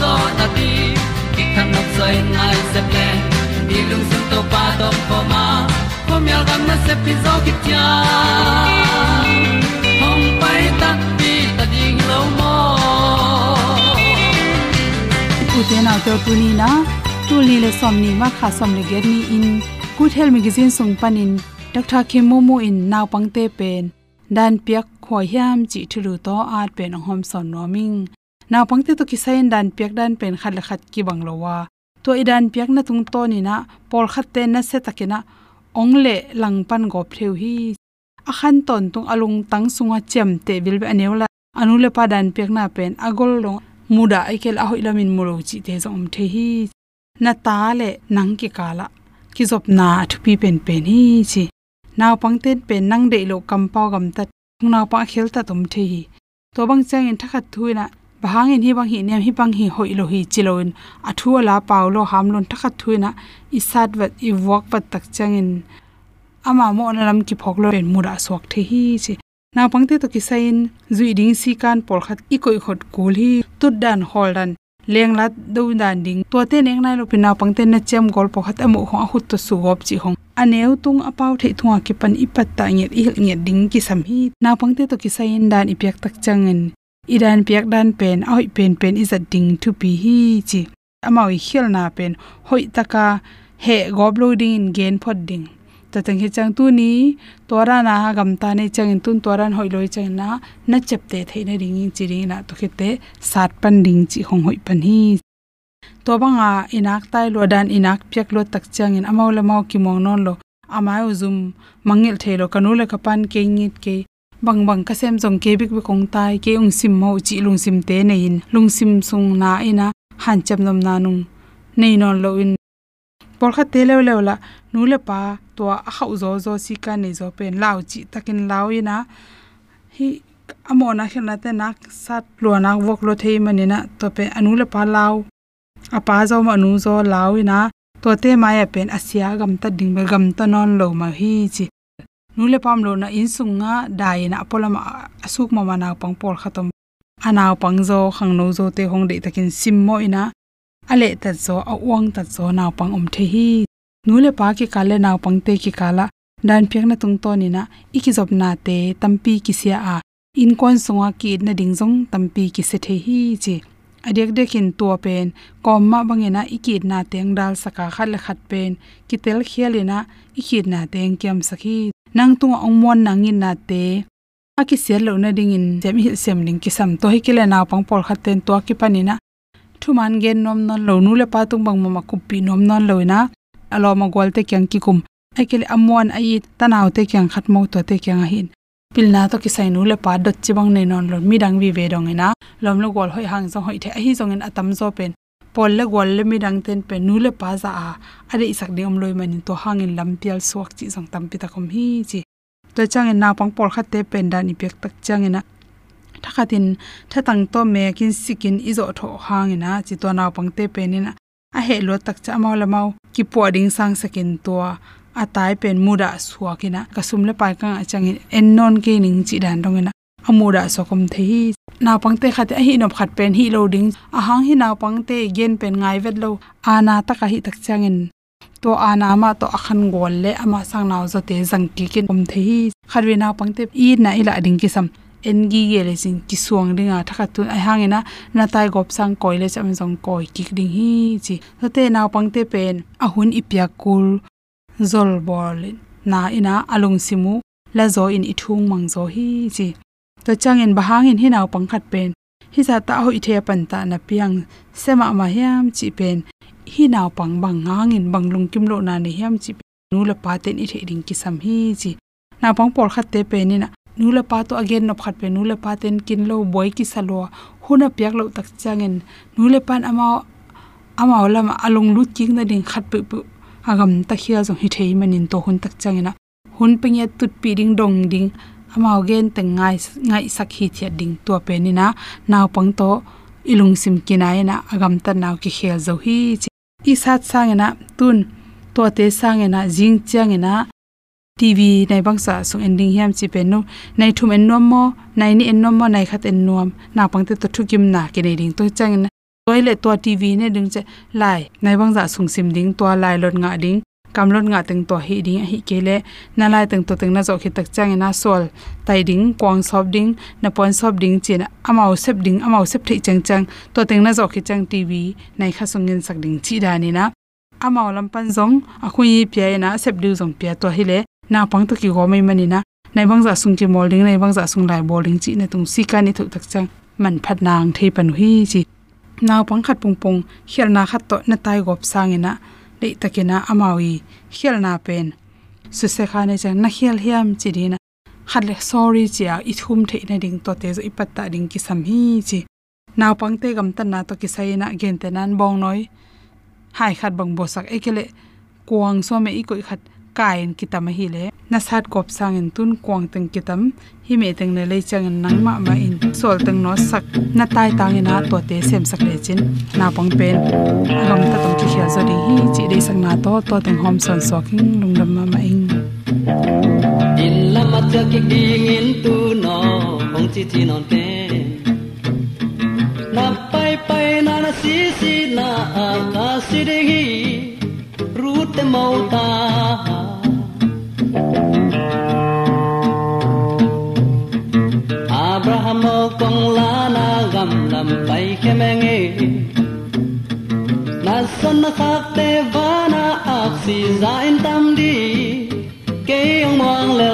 zo na ti ki kan nok sai nai se ple ni lung sun to pa to pa ma. Ko myal gam na se pi zo ki tia hom pai ta ti ta ding lo mo u te na to tu ni na tu ni le som ni ma kha som le ge ni in. Good health magazine sung panin doctor kim momo in naw pangte pen dan piak khoi hiam chi thuru to at pen hom son noming naw pangte to kisain dan piak dan pen khat la khat ki banglowa to idan piak na tung to ni na pol khat te na se takina lang pan gop theu hi akhan ton tung alung tang sunga chem te bilbe anewla. Anule pa dan piak na pen agol long muda aikel ahoi lamin mulo chi te zom the hi na ta le nang ki kala. Ki zop na thu pi pen pen hi chi. Naw pangten pen nang de lo kampau gam ta naw pa khel ta tum the hi to bang chang in thakhat thuina. bahang in hi bang hi nem hi bang hi hoi lo hi chiloin. Athu la paulo hamlon thakhat thuina, isat wat i wak pat tak changin. Ama mo nalam ki phoklo pen mura swak the hi chi. Na pangte to ki sain zui ding si kan pol khat i koi khot kul hi, tut dan, hol dan, leng lat do dan ding. To te neng nai lo pina pangte na chem gol po khat amu ho hut to suwop chi hong. Aneu tung apau the thua ki pan ipat ta nge i nge ding ki sam hi. Na pangte to ki sain dan ipyak tak changin iran piak dan pen oi pen pen is a ding to pi hi chi. Amao i khel na pen hoi taka he goblo ding in gen phot ding. Ta tang he chang tu ni tora na gam ta ne chang in tun toran hoi loi chang na na chep te thei na ring chi ring na to khete sat pan ding chi hong hoi pan hi. To banga inak tai lo dan inak piak lo tak chang in amau la mau ki mong non lo. Amai uzum mangil thelo kanula kapan ke ngit ke bang bang ka sem jong ke bik kong tai, ke ung sim mo chi lung sim te nei in. Lung sim sung na e ina han cham nam na nung. Nei non lo in. Por kha te le le la, nu le pa to a khau zo zo si ka nei zo pen. Lao chi takin lao ina hi amo na khna te nak sat lo na, wok lo thei mani na, to pe anu le pa lao. A pa zo ma nu zo lao ina to te ma ya pen asia gam ta ding be gam ta non lo ma hi chi nule pam lo na in sunga dai na apolama asuk mama mana pang por khatom. Anaw pang zo khang no zo te hong de takin sim mo ina. Ale ta zo, a wang ta zo naw pang om the hi. Nule pa ki kale naw pang te ki kala. Dan pyak na tung to ni na iki na te, tampi ki sia a. In kon songa ki na ding jong tampi ki se the hi chi. Adek dekin to pen komma bangena ikit na teng dal saka khal khat pen. Kitel khialina ikit na teng kyam sakhi nang tung ong mon nangin na te. Aki sel lo na ding in sem hi sem ning ki sam to hi kile na pang pol khaten to ki panina thuman gen nom non lo nu le pa tung bang ma ku pi nom non lo na alo ma gol te kyang ki kum. Ai kile amon ai tanaw te kyang khat mo to te kyang hin. Pilna to ki sai nu le pa dot chi bang nei non lo mi dang vi ve dong ina. Lom lo gol hoi hang jong hoi the hi jong in atam zo pen pol la gol le mi dang ten pe nu le pa za a. Are isak de om loi manin to hangin lam pial suak chi jong tam pi ta kom hi chi. To chang en na pang pol khat te pen da ni pek tak chang ina thakhatin thatang to me kin sikin izo tho hangina chi to na pang te pen ina a. He lo tak cha mau la mau. Ki po ding sang sakin to a. Tai pen muda suakina kasum le pai ka achang en. Non ke ning chi dan dong ina amura sokom the hi. Na pangte khat a hi nop khat pen hi loading a hang hi na pangte gen pen ngai vet lo. Ana ta ka hi tak changin. To ana ma to akhan gol le ama sang naw zo te jang ki kin om the hi. Kharwe na pangte i na ila ding ki sam en gi ye le sing ki suang ringa thaka tu ai hangena na tai gop sang koi le cham jong koi ki ding hi chi. Te na pangte pen a ahun ipya kul zol bol. Na ina alung simu la zo in ithung mang zo hi chi to changin bahangin hinaw pangkhat pen. Hi za ta ho ithe pan ta na piang sema ma hiam chi pen. Hi naw pang bang ngangin banglung kim lo na ne hiam chi nu la pa ten ithe the ding ki sam hi chi. Na pang por khat te pe ni na nu la pa to again no khat pe nu la pa ten kin lo boy ki salo huna piak lo tak changin nu le pan ama ama lama alung lut king na ding khat pu pu. Agam ta khia zo hi thei manin to hun tak changina hun pingya tut pi ding dong ding amao gen teng ngai ngai sakhi thia ding to pe ni na. Naw pang to ilung sim kinai na. Agam ta naw ki khel zo hi. Chi i sat sang na tun to te sang na jing chang na tv nai bang sa sung ending hiam chi pe no nai thum en nom mo, nai ni en nom mo, nai khat en nom na pang te to thukim na ke nei ding to chang na toilet to tv ne ding che lai. Nai bang za sung sim ding to lai lot nga ding kamlon nga teng to hi ding hi kele na lai teng to teng na zo khi tak chang na sol. Tai ding, kwang sop ding, na pon sop ding chin, amao sep ding, amao sep thei chang chang, to teng na zo khi chang tv nai kha sungin sak ding chi da ni na. Amao lam pan zong, a khui pia na sep du zong pia to hi le, na pang to ki go mai mani na. Nai bang za sung ki molding, nai bang za sung lai bowling chi na tung si ka ni thu tak chang, man phat nang thei pan hi chi. Naw pang khat pung pung khial na khat to, na tai gop sangina le takina amawi, khial na pen. Su se khane chang na khial hiam chidina khatle sorry chia i thum the na ding to te zo ipatta ding ki sam hi chi. Naw pangte gam tan na to ki sai na gen te nan bong noi. Hai khat bang bo sak ekele. Kuang so me i koi khat kain kitam hi le na sat kop sang in tun kwang teng kitam. Hi me teng ne le chang nang ma ma in. Sol teng no sak. Na tai tang ina to te sem sak le chin. Na pang pen. Ram ta tong chi hia zo hi, chi de sang na to. To teng hom son so king lung dam ma ma ing. In la ma cha ki ding in tu no, hong chi chi non te. Na pai pai na na si si na, a ka si de hi. Rút te mau ta Abraham kong la na gam lam pai khe menge na san na khak te vana ak si za in tam di ke ong mong le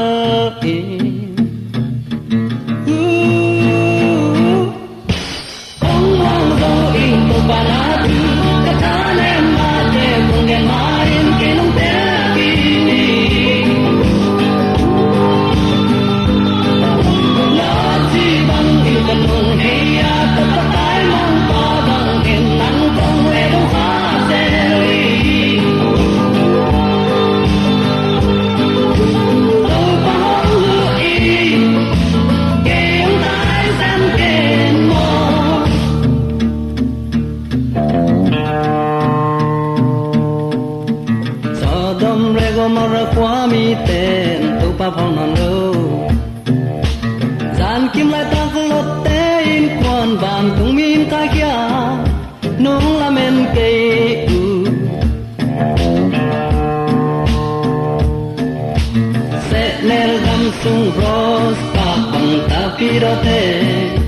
nel gam sung ros pa pang ta pi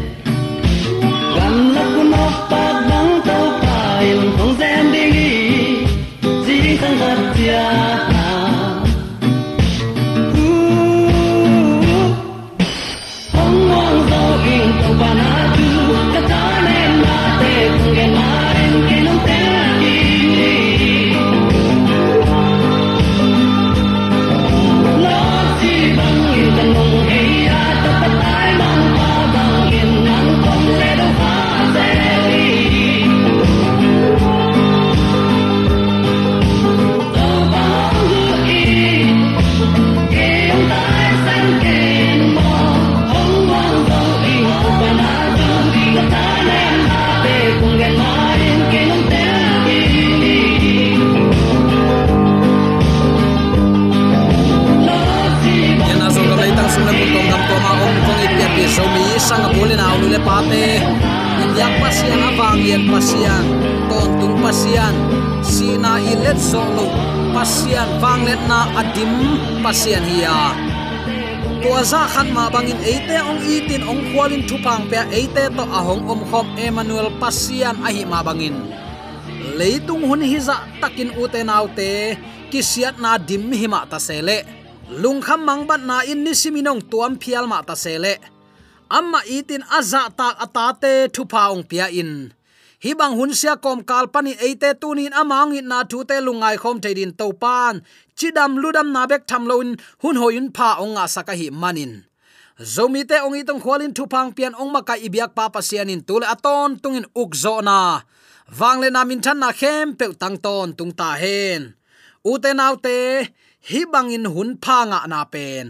pasian wang let na adim pasian hiya. Tua za khan ma bangin eite ong itin, ong kwalin thupang pe eite to ahong om khom emmanuel pasian ahi ma bangin. Leitung hun hi za takin ute naute, kisiat na dim hima ta sele. Lung kham mang ban na in ni siminong tuam phial ma ta sele. Amma itin aza tak atate thupa ong pia in hi bang hun sia kom kal pani eite tunin amang in na thu te lungai khom theidin to pan. Chidam ludam na bek tham loin, hun hoyun pha onga saka hi manin. Zomi te ong itong khwalin thu phang pian ong maka ibyak pa pasianin tule aton tungin ukzo na. Wangle na min than na khem pe tang ton tung ta hen. Ute naute hi bangin hun pha nga na pen.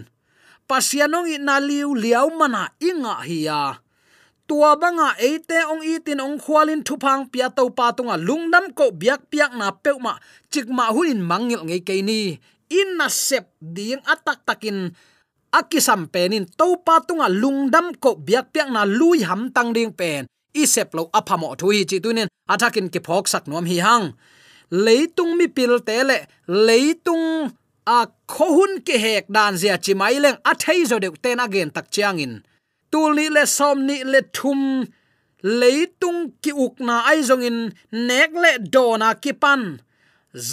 Pasianong i na liu liaw mana inga hiya tua banga eite ong itin ong khwalin thupang pia to pa tunga lungnam ko biak piak na peuma chikma hunin mangil ngei ke ni. In na sep ding atak takin akisam penin to pa tunga lungdam ko biak piak na lui ham tang ding pen. Isep lo aphamo thui chi tunin athakin ke phok sak nom hi hang. Leitung mi pil te le, leitung a khohun ke hek dan zia chi mai leng a thei zo de ten again tak chiang in tuli le som ni le thum leitung ki ukna ai zong in nek le dona ki pan.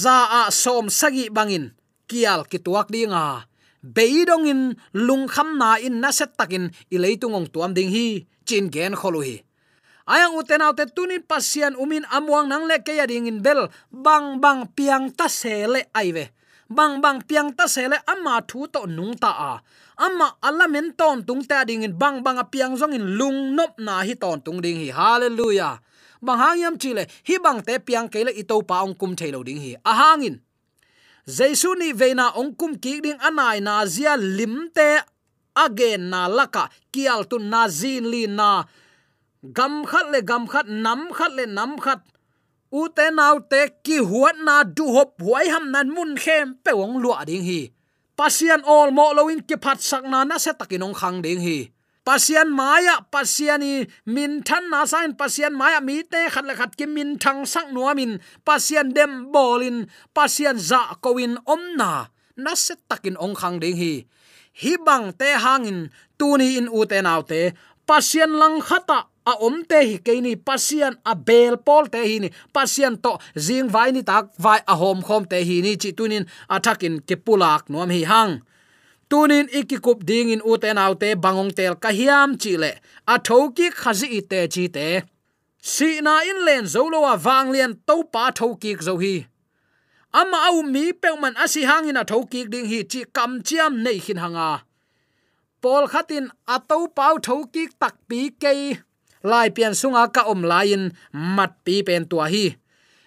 Za a som sagi bangin, kial ki tuak dinga. Beidong in lung kham na in na set takin, i leitung ong tuam ding hi, chin gen kholu hi. Ayang uten autte tunin pasian umin amwang nang le ke ding in bel, bang bang piang ta ai aive bang bang piang ta sele ama thu to nung ta a. Amma alamen ton tung ta ding in bang bang a piang zong in lung nop na hi ton tung ding hi. Hallelujah. Bang hangyam chile hi bang te piang ke le ito pa ong kum thailo ding hi. A hangin jesu ni veina ong kum ki ding anai na zia lim te again na laka kial tu na zin li na. Gam khat le gam khat, nam khat le nam khat u te nau te ki huat na du hop huai ham nan mun khem pe wong lua ding hi. Pasian all mo loin ki phat sak na na se takinong khang ding hi. Pasian maya, pasiani min than na sain, pasian maya mi te khat la khat ki min thang sak nuamin pasian dem bolin, pasian za kowin om na na se takin ong khang ding hi. Hi bang te hangin tuni in u te nau te, pasian lang khata a om te hi ke ni pasian a bel pol te hi ni pasian to jing vai ni tak vai a hom khom te hi ni, chi tunin athakin ke pulak nom hi hang. Tunin ikikup ding in uten autte bangong tel ka hiam chi le, a thoki khazi te chi te. Si na in len zolo wa wang lian to pa thoki zo hi. Ama au mi peman asi hangin a thoki ding hi chi kam chiam nei hin hanga. Pol khatin ato pau thoki tak pi kei lai pian sunga ka om lain, mat pi pen tua hi.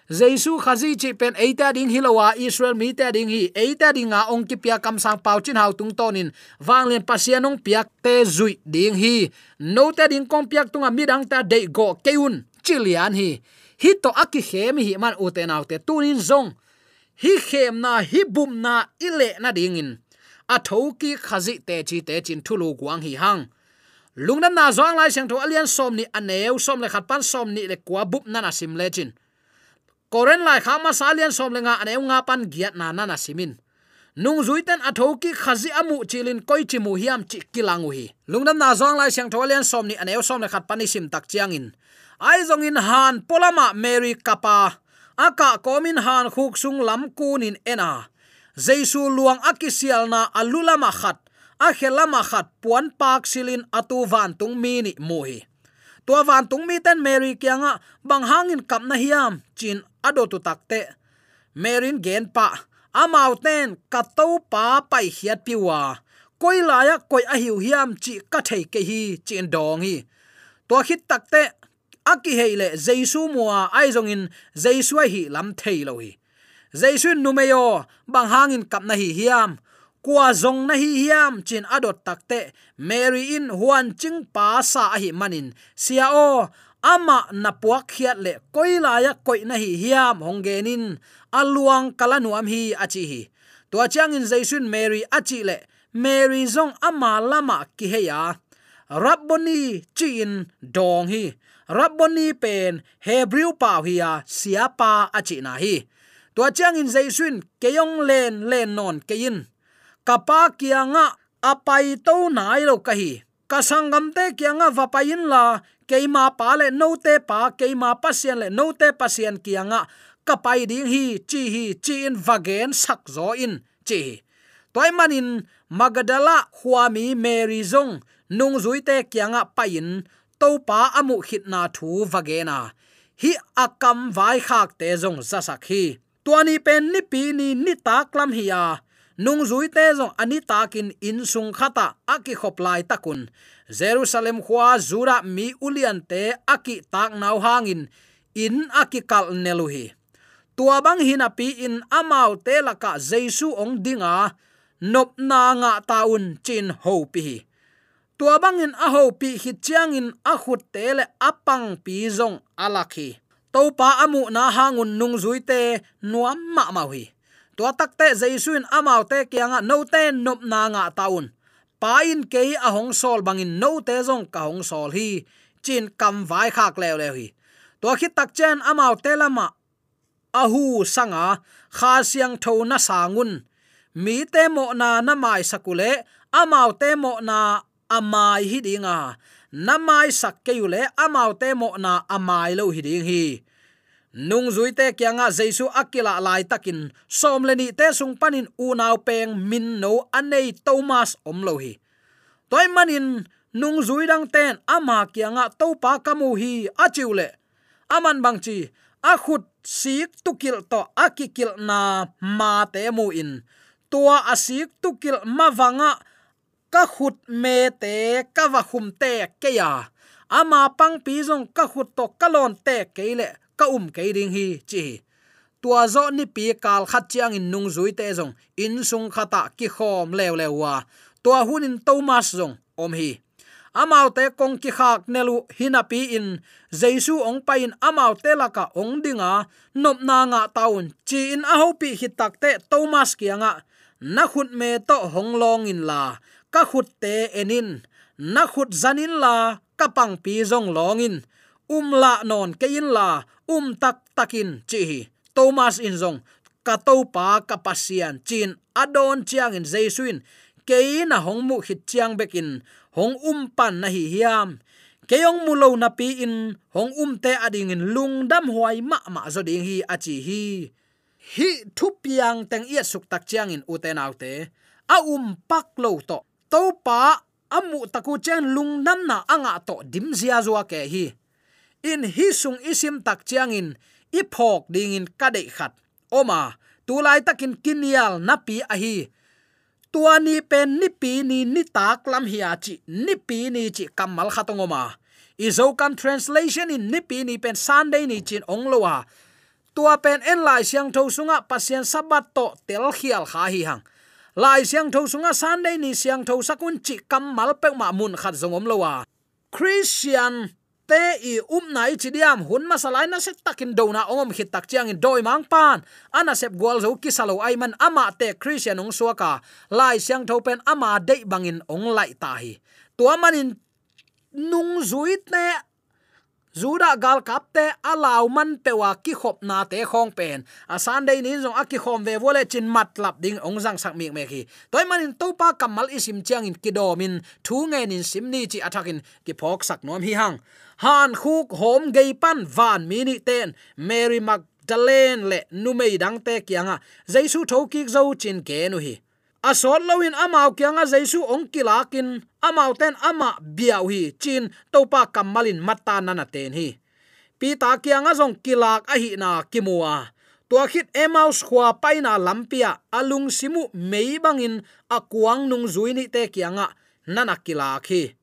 Jesu khazi chi pen eita ding hilowa israel mi ta ding hi, eita dinga ong ki pia kam sang pau chin hau tung tonin. Wanglen pasianong piak te zui ding hi. No ta ding kom piak tunga midang ta de go keun chilian hi. Hi to aki khem hi man uten autte tunin zong. Hi khem na, hi bum na ile na dingin a thoki khazi te chi te chin thulu guang hi hang lungnam na zong lai sang tho alian som ni aneu som le khat pan som ni le kwa bup na na sim le chin koren lai kha ma salian som le nga aneu nga pan giat na na na simin. Nung zuiten athoki khazi amu chilin koi chi mu hiam chi kilangu hi. Lungnam na zong lai sang tho alian som ni aneu som le khat pan ni sim tak chiang in. Ai zong in han polama mary kapa aka komin han khuk sung lam kunin ena. Jaisu luang akisial na alulama khat a khelama khat puan Park silin atu van tung mi ni muhi. Tua van tung mi ten mary kyanga bang hangin kap na hiam, chin ado tu takte merin gen pa amau ten kato pa pai hiat piwa koi laya koi a hiu hiam chi ka thei ke hi, chin dong hi. To khit takte aki heile jaisu muwa aizong in jaisu hi lam thei lo hi. Jaisu numeyo bang hangin kap na hi hiam kwa zong na hi hiam chin adot takte mary in huan ching pa sa hi manin. Sia o, ama na puak khiat le koila ya koi na hi hiam honggenin aluang kalanuam hi achi hi. To chang in jaisun mary achi le, mary zong ama lama ki heya rabboni chin dong hi. Rabboni pen hebrew pa hiya siapa achi na hi. To chang in jaisun keyong len len non kein kapa kianga apai to nai lo kahi. Kasangam te kianga vapain la keima pa le no te pa, keima pasien le no te pasien kianga kapai ding hi, chi hi, chi in vagen sak zo in, chi toy manin magadala huami mary zong nung zui te kianga pain to pa amu hit na thu vagena. Hi akam vai khak te zong zasak hi. Tuani pen ni pi ni ni taklam hi a nung zui te zong ani takin in sung khata, aki khop lai takun. Jerusalem khwa zura mi ulian te aki tak nau hangin. In aki kal neluhi. Tua bang hina pi in amau te laka jesu ong dinga. Nop na nga taun chin ho pi. Tua bang in a ho pi hi chiang in a khut te le apang pi zong alakhi to pa amu na hangun nung zui te nuam ma ma hui tua takte jaisuin amau te kyanga no te nop na nga taun. Pain ke a hong sol bangin no te jong ka hong sol hi. Chin kam vai khak lew lew hi. To khi tak chen amau te lama ahu sanga, kha siang tho na sangun mi te mo na na mai sakule, amau te mo na amai hi dinga. Na mai sak ke yule, amau te mo na amai lo hi ding hi nung zui te kyanga jaisu akila lai takin, som leni te sung panin u naw peng min no anei thomas omlo hi toy manin, nung zui dang ten ama kyanga to pa kamu hi achiule aman bangchi a khut sik tukil to akikil na ma te mu in. Tua asik tukil mawanga ka khut me te ka wa khum te ke ya. Ama pang pi jong ka khut to kalon te ke le ka um ke ding hi, chi tua zo ni pi kal khat chiang in nung zui te zong. In sung khata ki khom lew lew wa. Tua hunin thomas zong, om hi. Amau te kong ki khak nelu hinapi in. Jesu ong pain amau te laka ong dinga nop na nga taun chi in a ho pi hi tak te thomas kianga na khut me to hong long in la. Ka khut te enin na khut zanin la. Kapang pi zong long in. Um la non ke in la um tak takin chi thomas in zong. Ka to pa, ka pasian. Chin, adon chiang in jesuin keina na hong mu khit chiang bekin. Hong um pan na hi hiam. Keyong mulo na pi in. Hong um te ading in lungdam huai ma ma zo ding hi achi hi. Hi thu piang teng ia suk tak chiang in uten autte a um pak lo to. To pa amu taku chen lungnam na anga to dim zia zo ke hi in hi sung isim tak chiang in i phok ding in ka dei khat. Oma tu lai takin kinial napi ahi tuani tua pen ni pi ni ni tak lam hi a chi, ni pi ni chi kamal khatongoma izo kan translation in ni pi ni pen sunday ni chin onglowa tua pen en lai siang tho sunga pasien sabat to tel khial kha hi hang. Lai siang tho sunga sunday ni siang tho sakun chi kamal pek ma mun khat zongom lowa christian te i um nai chi diam. Hun ma salai na se takin do na ongom khit tak chiang in doi mang pan. Ana sep gwal zo ki salo ai man ama te christian ong suaka. Lai siang tho pen ama dei bangin ong lai ta hi. Tua manin nung zuit ne zuda gal kapte alaw man pewa ki khop na te khong pen. A sunday ni zong aki khom ve wole chin mat lap ding ong jang sak mi me ki toy manin to pa kamal isim chiang in kidomin thu nge nin simni chi athakin ki phok sak nom hi hang. Han khuk hom gei pan van mini ten. Mary magdalene le numei dang te kyanga jaisu thoki zo chin ke nu hi. Asol lowin amau kyanga jaisu ong kilakin amau ten ama biau hi. Chin topa kamalin mata nana ten hi. Pi ta kianga zong kilak a hi na kimua. Tua khit emaus khwa paina lampia alung simu mei bangin akuang nung zuini te kianga nana kilak hi.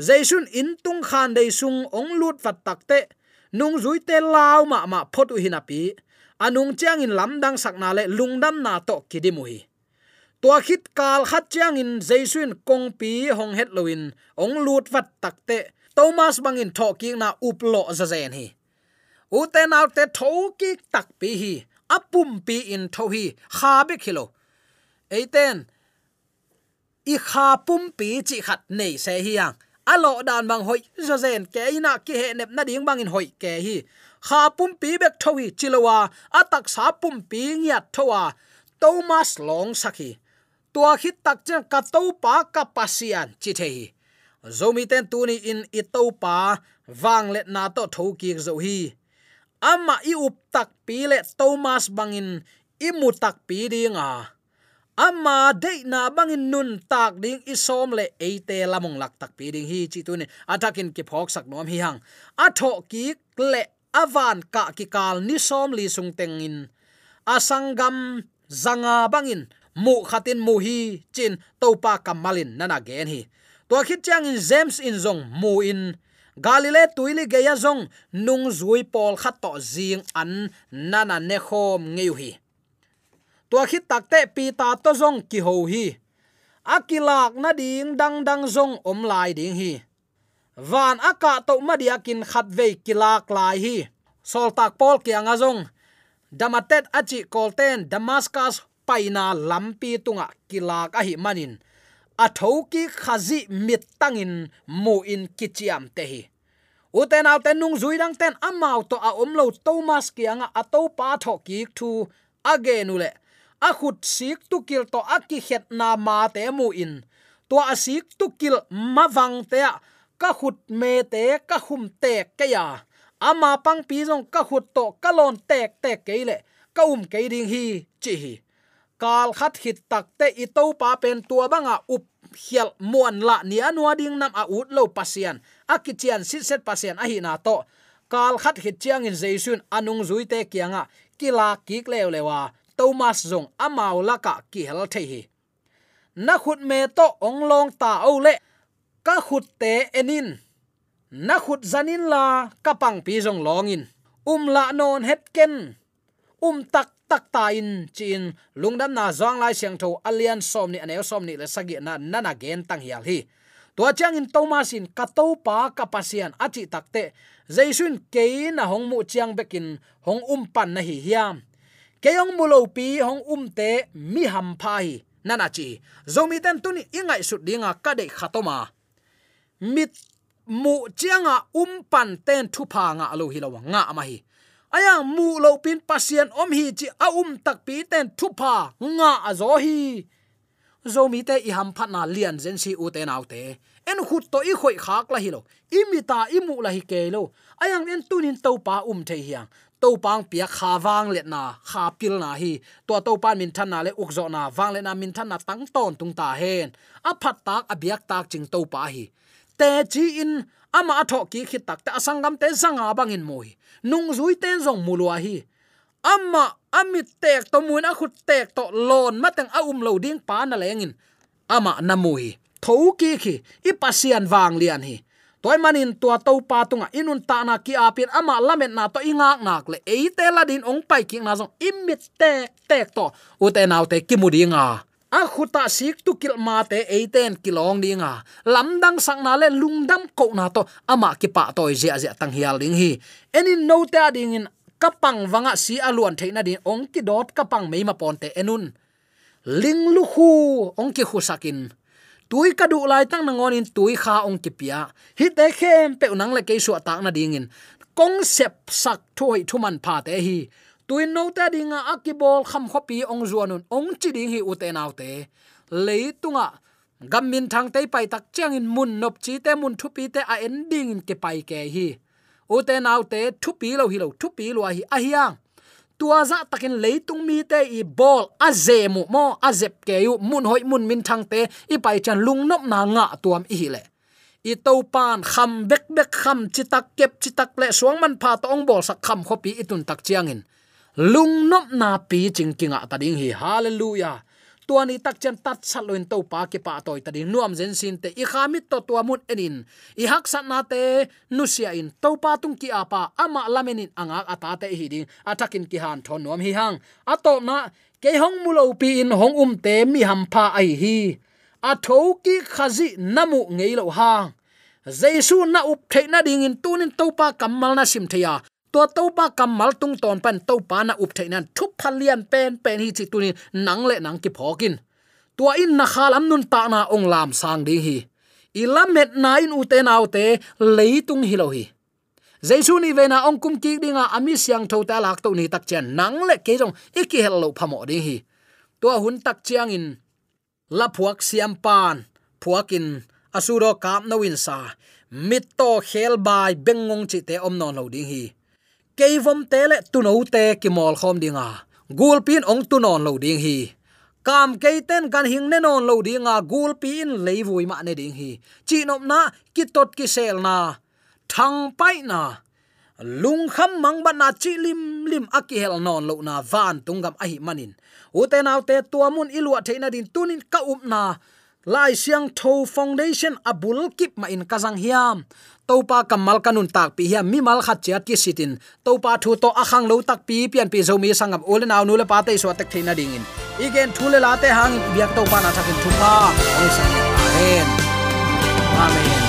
Jaisun in tung khan dei sung ong lut fat takte nung zui te law ma ma photu hinapi anung chiang in lamdang sakna le lungdam na to kidimu hi tua khit kal khat chiang in jaisun kong pi hong het loin ong lut vat takte thomas bangin tho ki na uplo za zen hi. Uten out te tho ki tak pi hi apum pi in tho hi, kha be khilo eiten i kha pum pi chi khat nei se hi yang alo dan bang hoi zo zen ke ina ki he nep na ding bangin hoi ke hi, kha pum pi bek tho hi chilowa atak sa pum pi ngiat thowa thomas long sakhi tua khit tak chen ka to pa ka pasian chi the hi. Zomi ten tu ni in i to pa wang let na to tho ki zo hi. Ama i up tak pi le thomas bangin i mu tak pi dinga. Ama de na bangin nun tak ding isom le eite lamong lak tak pi ding hi, chi tu ni atakin ki phok sak nom hi hang. A tho ki le avan ka ki kal ni som li sung teng in asangam zanga bangin mu khatin mu hi chin topa kamalin nana gen hi. To khit chang in james in zong mu in. Galile tuili geya zong nung zui pol khat to jing an nana ne khom ngeu hi. To khit takte pi ta to zong ki ho hi. Akilak na ding dang dang zong om lai ding hi. Van aka to madiakin khat ve kilak lai hi. Sol tak pol kianga zong. Damatet achi kolten damascus paina lampi tunga kilak a hi manin. A thoki khazi mit tangin mu in kichiam te hi. Uten al ten nung zui dang ten amau to a omlo thomas kianga a to pa tho ki thu agenule, ule a khut sik tu kil to a ki het na ma te mu in. To a sik tu kil ma wang te ka khut me te ka hum te ke ya. Ama pang pi jong ka khut to ka lon tek tek ke le. Ka um ke ding hi chi hi kal khat hit tak te i to pa pen tua banga up hial muan la ni anua ding nam a ut lo pasian akichian sit set pasian a hi na to. Kal khat hit chiang in jaisun anung zui te kianga. Kila kik lew lewa. Thomas zong amau laka ki hel the hi. Na khut me to ong long ta o le. Ka khut te enin. Na khut zanin la kapang pi zong longin. Um la non het ken. Um tak tak ta in, chin lungdam na zong lai siang tho alian som ni anel som ni, le sagi na nana gen, tang hial hi. To chang in thomas in ka to pa, ka pasian achi takte jaisun ke na hong mu chiang bekin hong um pan na hi hiam. Keyong mulo pi, hong um te, mi ham phai nana chi. Zomi ten tuni ingai sut dinga ka de khatoma mit mu chianga um pan ten thu pha nga alo hilawa nga ma hi ayang mu lo pin pasien om hi chi a um tak pi ten thu pa nga a zo hi. Te i ham phat na lian zen si u te nau te. En khut to i khoi khak la hi lo. Imita imu la hi ke lo. Ayang en tunin to pa um the hiang to pang pia kha wang let na, kha pil na hi. To to pan min than na le uk zo na wang le na min than na tang ton tung ta hen. A phat tak, a biak tak ching to pa hi. Te chi in ama atho ki khit tak ta sangam te zanga bangin moi nung zui ten zong mulwa hi. Amma amit tek to mun a khut tek to lon matang a um lo ding pa na lengin ama namui tho ki khi, i pasian wang lian hi. Toy manin tua to pa tunga inun ta na ki apin, ama lamet na to inga nak le. E te la din ong pai ki na zong imit tek tek to. U te naw te ki mudi nga a khuta sik tu kil ma te e ten kilong dinga. Lamdang sang na le lungdam ko na to. Ama ki pa toy zia zia tang hial ding hi. Any no ta ding in kapang wanga si aluan theina din. Ong ki dot kapang meima ponte enun. Ling lu khu ong ki khusakin tui ka du lai tang nangon in, tui kha ong ki pia. Hi te khem pe unang le ke su ta na ding in. Kong sep sak thoi thuman pha te hi tuin no ta dinga akibol kham khopi ong zuanun ong chi ding hi u te leitunga gamin thang te pai tak chang in mun nop chi te mun thu pi te a ending dạ in ke pai ke hi u te thu pi lo hi lo thu pi lo hi a hiang tua za takin leitung mi te i bol a zemu mo a zep ke yu mun hoi mun min thang te i pai chan lung nop na nga tuam i le i to pan kham bek bek kham chitak kep chitak le suang man pha to ong bol sak kham khopi itun tak chiangin lung nop na pi ching kinga ta ding hi. Hallelujah. Tuani tak chen tat saloin to pa ke pa toy ta ding. Nuam zen sin te i khamit to tua mut enin. I hak sat na te nu sia in. To pa tung ki apa ama lamenin anga ata te hi ding. Atakin ki han thon nuam hi hang. Ato na, ke hong mulo pi in hong um te mi ham pha ai hi. A tho ki khazi namu ngei lo hang jesu na up theina ding in tunin to pa kamal na sim theya to to pa kamal tung pan pa na up hi tua in na na ong sang hi. In te hi lo hi. Kum ki dinga ami siang tho ta lak to ni tak chen nang le ke jong e iki hel lo phamo ding hi. Tua hun tak chiang in la phuak siam pan phuakin asuro kap no win sa. Mit to khel bai bengong chi te om non lo ding hi keivom te le tuno te ki mol khom dinga gul pin ong tunon lo ding hi. Kam ke ten kan hing ne non lo dinga gul pin leivui ma ne ding hi. Chi nop na, ki tot ki sel na. Thang pai na. Lung kham mang ban na chi lim lim aki hel non lo na. Van tungam ahi manin. Uten autte tuamun ilwa theina din tunin ka up na lai siang tho foundation abul kip ma in kazang hiam. Topa kamal kanun tak pi hiam mi mal khat chat ki sitin. Topa thu to akhang lo tak pi pian pi zomi sangam ole naw nu le pa te so tak theina ding in. Igen thule la te hang biak topa na thakin thupa oi sang amen. Amen.